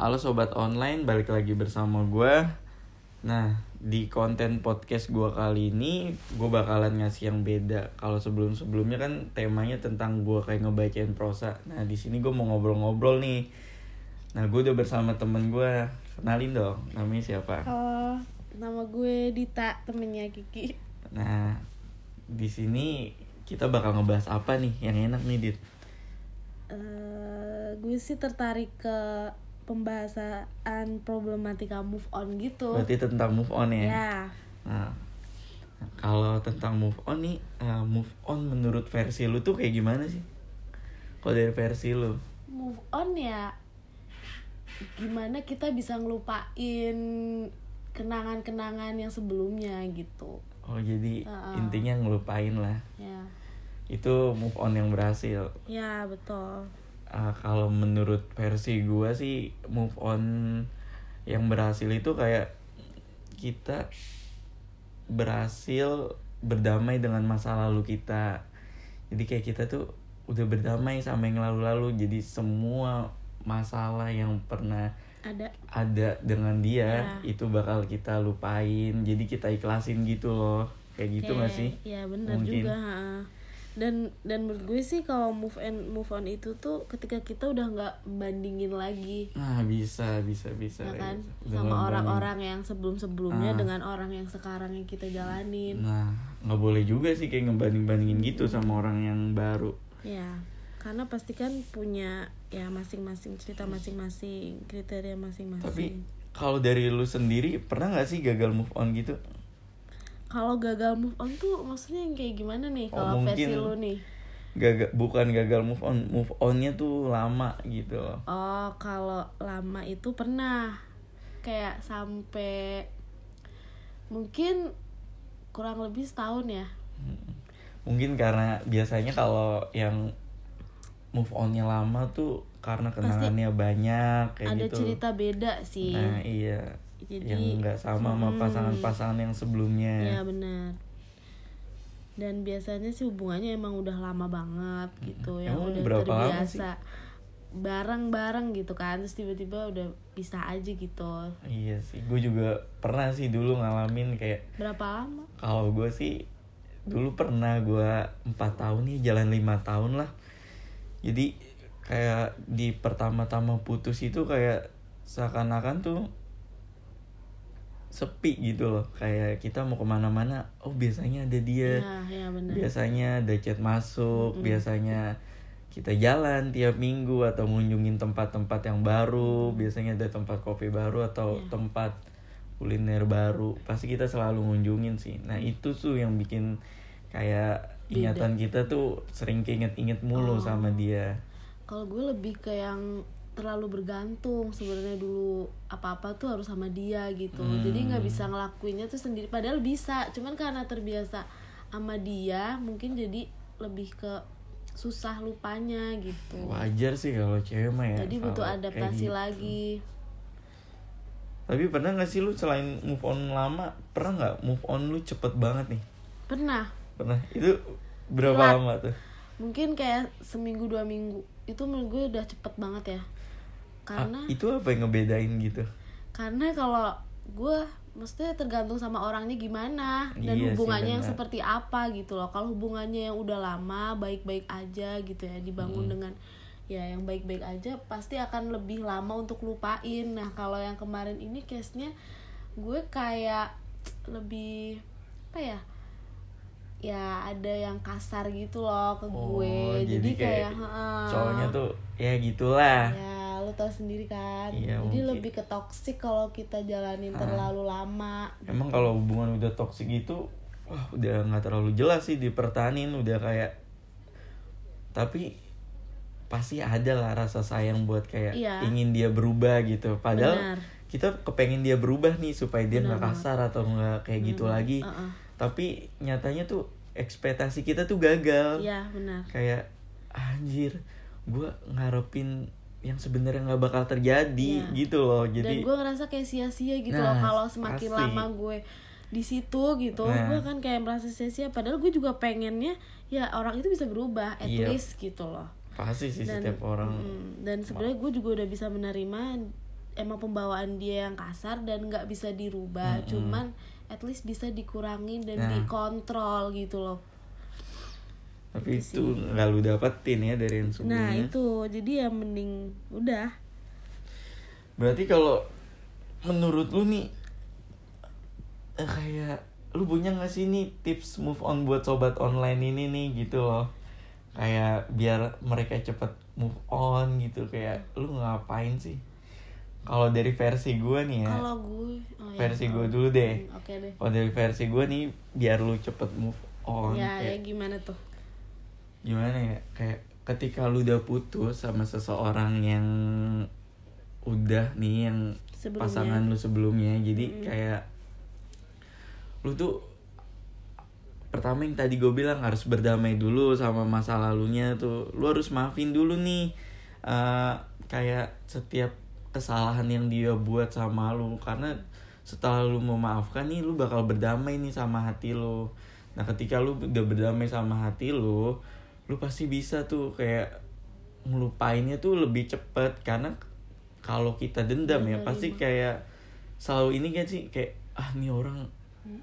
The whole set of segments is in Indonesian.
Halo sobat online, balik lagi bersama gue. Nah, di konten podcast gue kali ini, gue bakalan ngasih yang beda. Kalau sebelum-sebelumnya kan temanya tentang gue kayak ngebacain prosa. Nah, di sini gue mau ngobrol-ngobrol nih. Nah, gue udah bersama temen gue. Kenalin dong, namanya siapa? Halo, nama gue Dita, temennya Kiki. Nah, di sini kita bakal ngebahas apa nih yang enak nih, Dit? Eh, gue sih tertarik ke pembahasan problematika move on gitu. Berarti tentang move on ya? Ya, Nah, kalau tentang move on nih, eh, move on menurut versi lu tuh kayak gimana sih? Kalau dari versi lu, move on ya. Gimana kita bisa ngelupain kenangan-kenangan yang sebelumnya gitu. oh jadi Heeh. intinya ngelupain lah. Ya, Itu move on yang berhasil. ya betul. Ah, kalau menurut versi gua sih move on yang berhasil itu kayak kita berhasil berdamai dengan masa lalu kita. Jadi kayak kita tuh udah berdamai sama yang lalu-lalu. Jadi semua masalah yang pernah Ada ada dengan dia Ya. itu bakal kita lupain jadi kita ikhlasin gitu loh kayak gitu nggak sih Ya benar Mungkin. juga. ha. Dan dan menurut gue sih kalau move on move on itu tuh ketika kita udah nggak bandingin lagi, nah bisa bisa bisa ya kayak kan. Udah sama orang-orang yang sebelum sebelumnya Ah. dengan orang yang sekarang yang kita jalanin. nah nggak boleh juga sih kayak ngebanding bandingin gitu sama orang yang baru Ya, karena pasti kan punya ya masing-masing cerita masing-masing, kriteria tapi masing-masing. kalau dari lu sendiri pernah nggak sih gagal move on gitu Kalau gagal move on tuh maksudnya yang kayak gimana nih Oh, kalau versi mungkin- lu nih? gagal bukan gagal move on move onnya tuh lama gitu loh Oh, kalau lama itu pernah kayak sampai mungkin kurang lebih setahun ya. mungkin karena biasanya kalau yang move onnya lama tuh karena kenangannya banyak kayak Ada gitu cerita beda sih. Nah iya Jadi- yang nggak sama sama Hmm. pasangan-pasangan yang sebelumnya. Ya benar. Dan biasanya sih hubungannya emang udah lama banget gitu ya, Emang udah berapa terbiasa bareng-bareng gitu kan, terus tiba-tiba udah pisah aja gitu. Iya sih, gue juga pernah sih dulu ngalamin kayak Berapa lama? kalau gue sih dulu pernah gue empat tahun nih jalan lima tahun lah. Jadi kayak di pertama-tama putus itu kayak seakan-akan tuh sepi gitu loh. Kayak kita mau ke mana-mana oh biasanya ada dia. Nah, ya benar. biasanya ada chat masuk biasanya kita jalan tiap minggu atau ngunjungin tempat-tempat yang baru. Biasanya ada tempat kopi baru atau Iya. tempat kuliner baru. Pasti kita selalu ngunjungin sih. Nah itu tuh yang bikin kayak Beda. ingatan kita tuh sering keinget-inget mulu Oh. sama dia. Kalau gue lebih ke yang terlalu bergantung sebenarnya dulu apa-apa tuh harus sama dia gitu. Hmm. Jadi nggak bisa ngelakuinnya tuh sendiri padahal bisa, cuman karena terbiasa sama dia mungkin jadi lebih ke susah lupanya gitu. wajar sih kalau cewek mah ya Jadi butuh adaptasi gitu. lagi. tapi pernah gak sih lu selain move on lama pernah nggak move on lu cepet banget nih Pernah, pernah itu berapa Telat. lama tuh mungkin kayak seminggu dua minggu itu menurut gue udah cepet banget ya. Ah, Karena itu apa yang ngebedain gitu? Karena kalau gue maksudnya tergantung sama orangnya gimana dan Iya sih, hubungannya yang benar. seperti apa gitu loh. Kalau hubungannya yang udah lama baik-baik aja gitu ya dibangun dengan ya yang baik-baik aja pasti akan lebih lama untuk lupain. Nah kalau yang kemarin ini case nya gue kayak lebih apa ya ya ada yang kasar gitu loh ke gue. Oh, jadi kayak heeh. cowoknya tuh ya gitulah. Ya, lu tau sendiri kan. Iya, Jadi mungkin. lebih ke toksik kalau kita jalanin terlalu lama. emang kalau hubungan udah toksik gitu wah udah nggak terlalu jelas sih dipertahanin udah kayak tapi pasti ada lah rasa sayang buat kayak Iya. ingin dia berubah gitu padahal Benar. kita kepengen dia berubah nih supaya dia nggak kasar atau nggak kayak gitu lagi Heeh. tapi nyatanya tuh ekspektasi kita tuh gagal Iya, benar. kayak anjir gue ngarepin yang sebenarnya nggak bakal terjadi Iya. gitu loh Dan jadi gue ngerasa kayak sia-sia gitu Nah, loh kalau semakin pasti. lama gue di situ gitu, Nah. gue kan kayak merasa sia-sia. Padahal gue juga pengennya ya orang itu bisa berubah, at Iya. least gitu loh. pasti sih Dan setiap orang mm, dan sebenarnya gue juga udah bisa menerima emang pembawaan dia yang kasar dan nggak bisa dirubah cuman at least bisa dikurangin dan Nah. dikontrol gitu loh tapi itu nggak lu dapetin ya dari yang nah sebelumnya itu. Jadi ya mending udah. Berarti kalau menurut lu nih eh, kayak lu punya nggak sih nih tips move on buat sobat online ini nih gitu loh? Kayak biar mereka cepet move on gitu kayak lu ngapain sih? Kalau dari versi gue nih ya. Kalau gue oh ya, versi oh. gue dulu deh. Hmm, oke deh. Kalau dari versi gue nih biar lu cepet move on ya ya gimana tuh gimana ya? Kayak ketika lu udah putus sama seseorang yang udah nih yang Sebelumnya. pasangan lu sebelumnya jadi kayak lu tuh pertama yang tadi gue bilang harus berdamai dulu sama masa lalunya tuh. Lu harus maafin dulu nih eh, kayak setiap kesalahan yang dia buat sama lu. Karena setelah lu memaafkan nih lu bakal berdamai nih sama hati lu. Nah ketika lu udah berdamai sama hati lu lu pasti bisa tuh kayak ngelupainnya tuh lebih cepet karena kalau kita dendam ya pasti kayak selalu ini kan sih kayak ah nih orang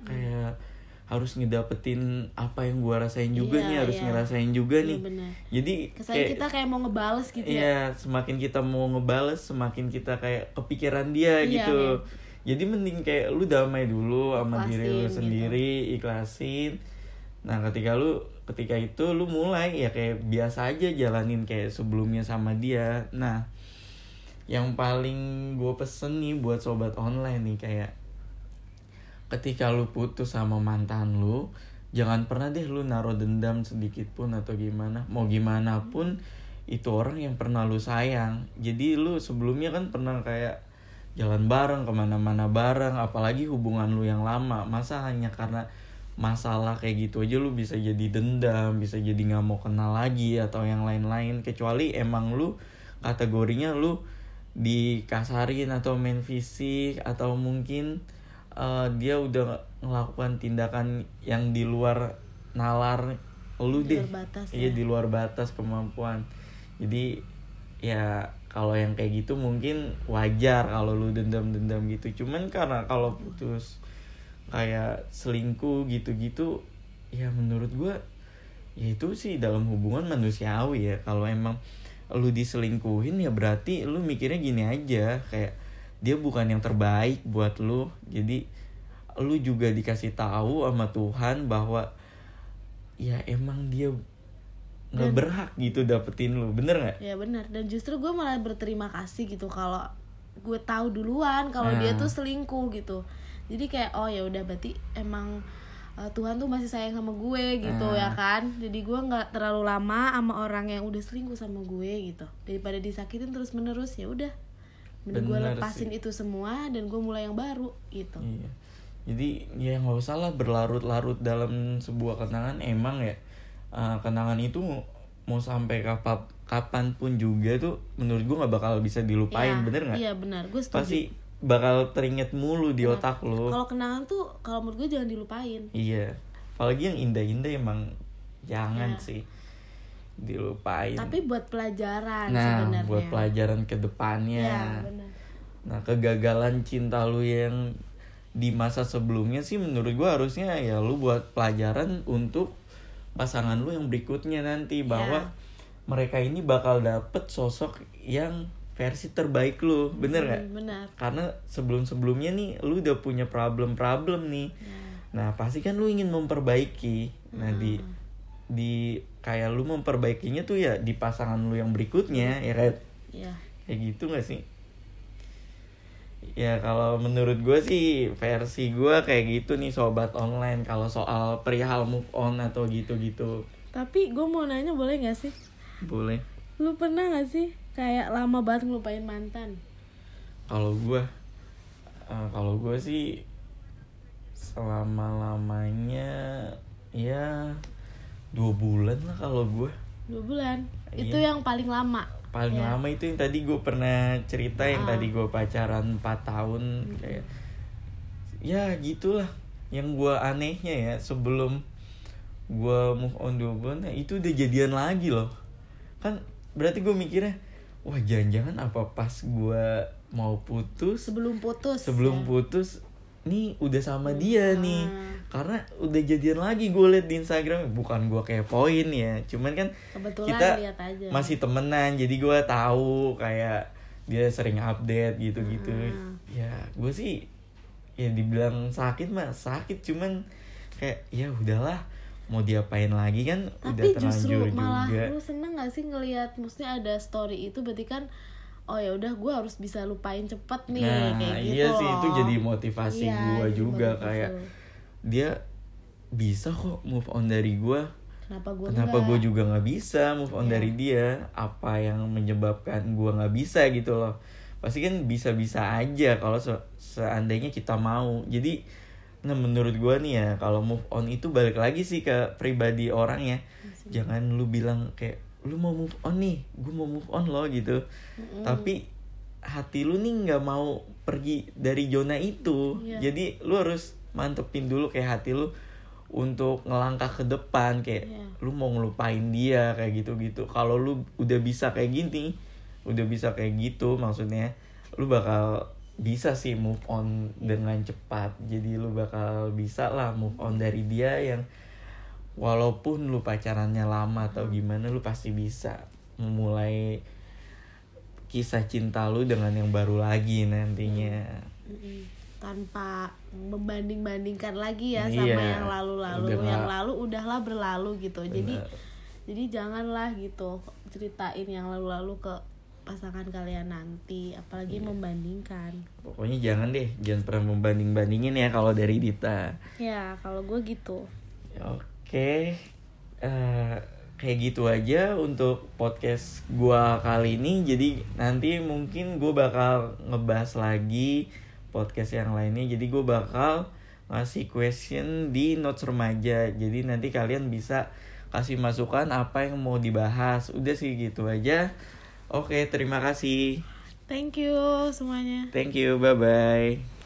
kayak harus ngedapetin apa yang gua rasain juga Iya, nih harus iya. ngerasain juga Iya, nih benar. jadi kesannya kita kayak mau ngebales gitu ya Iya, semakin kita mau ngebales, semakin kita kayak kepikiran dia Iya, gitu. iya. Jadi mending kayak lu damai dulu sama diri lu gitu. sendiri, ikhlasin. Nah, ketika lu ketika itu lu mulai ya kayak biasa aja jalanin kayak sebelumnya sama dia. Nah, yang paling gue pesen nih buat sobat online nih kayak ketika lu putus sama mantan lu jangan pernah deh lu naruh dendam sedikit pun atau gimana. Mau gimana pun itu orang yang pernah lu sayang. Jadi lu sebelumnya kan pernah kayak jalan bareng ke mana-mana bareng apalagi hubungan lu yang lama. Masa hanya karena masalah kayak gitu aja lu bisa jadi dendam bisa jadi nggak mau kenal lagi atau yang lain-lain. Kecuali emang lu kategorinya lu dikasarin atau main fisik atau mungkin eh, dia udah melakukan tindakan yang di luar nalar lu Di deh. luar batas iya ya. di luar batas kemampuan. Jadi ya kalau yang kayak gitu mungkin wajar kalau lu dendam-dendam gitu. Cuman karena kalau putus kayak selingkuh gitu-gitu ya menurut gua ya itu sih dalam hubungan manusiawi ya. Kalau emang lu diselingkuhin ya berarti lu mikirnya gini aja kayak dia bukan yang terbaik buat lu. Jadi lu juga dikasih tahu sama Tuhan bahwa ya emang dia nggak berhak gitu dapetin lu. Bener nggak? Ya benar dan justru gue malah berterima kasih gitu kalau gue tahu duluan kalau dia Nah. tuh selingkuh gitu jadi kayak oh ya udah berarti emang uh, Tuhan tuh masih sayang sama gue gitu Nah. ya kan jadi gue nggak terlalu lama sama orang yang udah selingkuh sama gue gitu daripada disakitin terus menerus ya udah gue lepasin itu semua dan gue mulai yang baru gitu Iya. Jadi ya nggak usah lah berlarut-larut dalam sebuah kenangan. Emang ya eh, kenangan itu mau, sampai kapan kapan pun juga tuh menurut gua nggak bakal bisa dilupain, Ya, bener nggak? iya benar gue setuju Pasti bakal teringat mulu di otak lo. kalau kenangan tuh kalau menurut gue jangan dilupain Iya. Apalagi yang indah-indah emang jangan Ya. sih dilupain. tapi buat pelajaran nah, sebenarnya buat pelajaran ke depannya. ya benar Nah kegagalan cinta lu yang di masa sebelumnya sih menurut gua harusnya ya lu buat pelajaran untuk pasangan lu yang berikutnya nanti bahwa Ya. mereka ini bakal dapet sosok yang versi terbaik lu bener nggak? Hmm, benar Karena sebelum sebelumnya nih lu udah punya problem-problem nih. Ya. Nah pasti kan lu ingin memperbaiki. Nah di Hmm. di kayak lu memperbaikinya tuh ya di pasangan lu yang berikutnya ya kayak ya kayak gitu gak sih ya kalau menurut gue sih versi gue kayak gitu nih sobat online kalau soal perihal move on atau gitu-gitu tapi gue mau nanya boleh nggak sih boleh lu pernah nggak sih kayak lama banget ngelupain mantan kalau gue eh, kalau gue sih selama lamanya ya dua bulan lah kalau gue dua bulan Iya. itu yang paling lama paling Ya. lama itu yang tadi gue pernah cerita yang Ah. tadi gue pacaran 4 tahun kayak ya gitulah yang gue anehnya ya sebelum gue move on dua bulan ya itu udah jadian lagi loh kan berarti gue mikirnya wah jangan-jangan apa pas gue mau putus sebelum putus sebelum ya. putus nih udah sama dia Ah. nih karena udah jadian lagi gue liat di Instagram bukan gue kayak poin ya cuman kan kebetulan kita aja masih temenan jadi gue tahu kayak dia sering update gitu-gitu Ah. ya gue sih ya dibilang sakit mah sakit cuman kayak ya udahlah mau diapain lagi kan udah tapi justru terlanjur malah juga. lu seneng gak sih ngelihat maksudnya ada story itu berarti kan oh ya udah gue harus bisa lupain cepet nih nah kayak gitu iya sih itu jadi motivasi Iya, gue juga motivasi kayak dia bisa kok move on dari gue kenapa gue kenapa gue juga nggak bisa move on Iya. dari dia? Apa yang menyebabkan gue nggak bisa gitu loh. Pasti kan bisa-bisa aja kalau se- seandainya kita mau. Jadi nah menurut gue nih ya kalau move on itu balik lagi sih ke pribadi orang ya. Jangan lu bilang kayak lu mau move on nih gue mau move on loh gitu. Tapi hati lu nih nggak mau pergi dari zona itu. Iya. jadi lu harus mantepin dulu kayak hati lu untuk ngelangkah ke depan kayak Iya. lu mau ngelupain dia kayak gitu gitu kalau lu udah bisa kayak gini udah bisa kayak gitu maksudnya lu bakal bisa sih move on dengan cepat. Jadi lu bakal bisa lah move on dari dia yang walaupun lu pacarannya lama atau gimana lu pasti bisa memulai kisah cinta lu dengan yang baru lagi nantinya. Mm-mm. tanpa membanding-bandingkan lagi ya Iya, sama yang lalu-lalu. yang lalu udahlah berlalu gitu. Jadi Bener. jadi janganlah gitu ceritain yang lalu-lalu ke pasangan kalian nanti apalagi Iya. membandingkan pokoknya jangan deh jangan pernah membanding bandingin ya kalau dari Dita ya kalau gue gitu Oke, eh, kayak gitu aja untuk podcast gua kali ini. Jadi nanti mungkin gue bakal ngebahas lagi podcast yang lainnya. Jadi gue bakal ngasih question di notes remaja. Jadi nanti kalian bisa kasih masukan apa yang mau dibahas. Udah sih gitu aja. Oke, terima kasih. thank you semuanya Thank you. Bye bye.